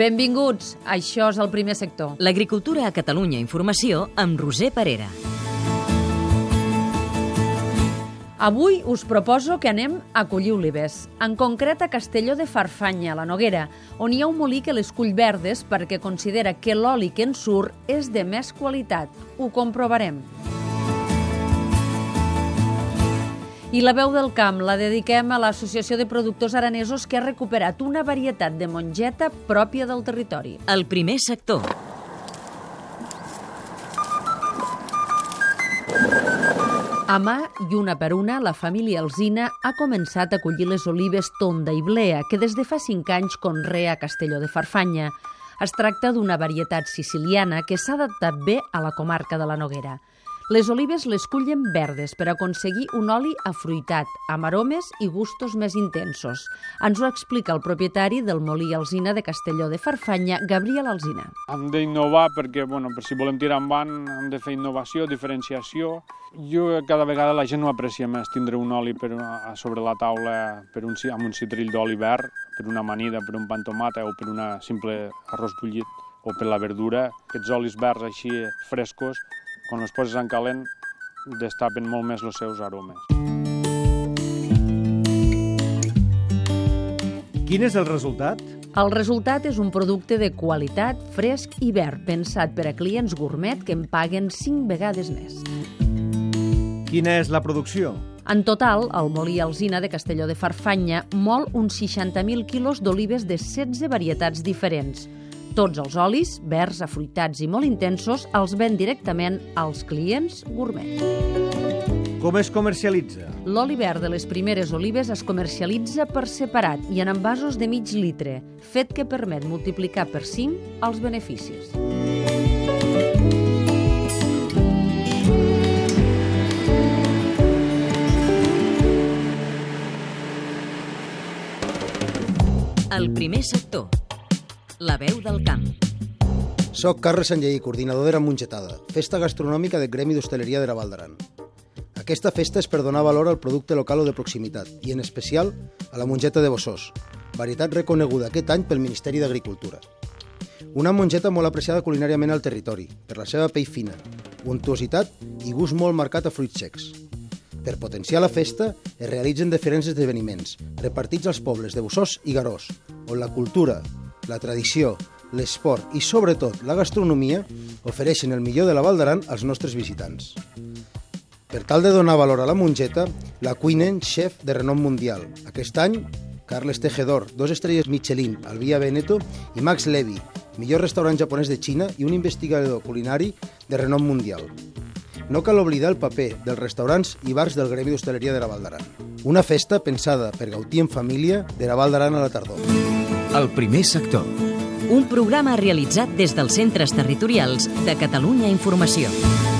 Benvinguts, això és el primer sector. L'agricultura a Catalunya Informació amb Roser Parera. Avui us proposo que anem a collir olives, en concret a Castelló de Farfanya, a la Noguera, on hi ha un molí que les cull verdes perquè considera que l'oli que en surt és de més qualitat. Ho comprovarem. I la veu del camp la dediquem a l'Associació de Productors Aranesos que ha recuperat una varietat de mongeta pròpia del territori. El primer sector. A mà i una per una, la família Alzina ha començat a collir les olives Tonda i Blea, que des de fa cinc anys conrea a Castelló de Farfanya. Es tracta d'una varietat siciliana que s'ha adaptat bé a la comarca de la Noguera. Les olives les cullen verdes per aconseguir un oli afruitat, amb aromes i gustos més intensos. Ens ho explica el propietari del molí Alzina de Castelló de Farfanya, Gabriel Alzina. Hem d'innovar perquè, bueno, per si volem tirar endavant, hem de fer innovació, diferenciació. Jo cada vegada la gent no aprecia més tindre un oli per, a sobre la taula per un, amb un citrill d'oli verd, per una amanida, per un pan tomata o per una simple arròs bullit o per la verdura. Aquests olis verds així frescos quan els poses en calent, destapen molt més els seus aromes. Quin és el resultat? El resultat és un producte de qualitat, fresc i verd, pensat per a clients gourmet que en paguen 5 vegades més. Quina és la producció? En total, el molí Alzina de Castelló de Farfanya mol uns 60.000 quilos d'olives de 16 varietats diferents, tots els olis, verds, afruitats i molt intensos, els ven directament als clients gourmet. Com es comercialitza? L'oli verd de les primeres olives es comercialitza per separat i en envasos de mig litre, fet que permet multiplicar per 5 els beneficis. El primer sector. La veu del camp. Soc Carles Sanlleí, coordinador de la Mongetada, festa gastronòmica del Gremi d'Hostaleria de la Val d'Aran. Aquesta festa és per donar valor al producte local o de proximitat, i en especial a la mongeta de Bossós, varietat reconeguda aquest any pel Ministeri d'Agricultura. Una mongeta molt apreciada culinàriament al territori, per la seva pell fina, untuositat i gust molt marcat a fruits secs. Per potenciar la festa, es realitzen diferents esdeveniments, repartits als pobles de Bossós i Garós, on la cultura, la tradició, l'esport i, sobretot, la gastronomia ofereixen el millor de la Val d'Aran als nostres visitants. Per tal de donar valor a la mongeta, la cuinen chef de renom mundial. Aquest any, Carles Tejedor, dos estrelles Michelin, Alvia Veneto i Max Levy, millor restaurant japonès de Xina i un investigador culinari de renom mundial. No cal oblidar el paper dels restaurants i bars del Gremi d'Hostaleria de la Val d'Aran. Una festa pensada per gaudir en família de la Val d'Aran a la tardor. El primer sector. Un programa realitzat des dels centres territorials de Catalunya Informació.